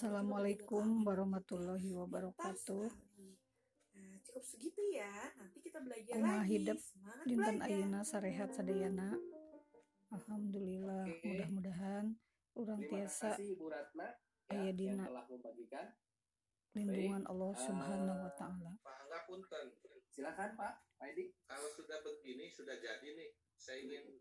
Assalamualaikum warahmatullahi wabarakatuh. Nah, cukup segitu ya. Nanti kita belajar Kuma lagi. hidup Dinten. Ayeuna sarehat sadayana. Alhamdulillah, Oke. mudah-mudahan urang tiasa ya, aya dina lindungan Allah eh, Subhanahu wa taala. Pak Angga punten. Silakan Pak, Pak Edi. Kalau sudah begini sudah jadi nih, saya ingin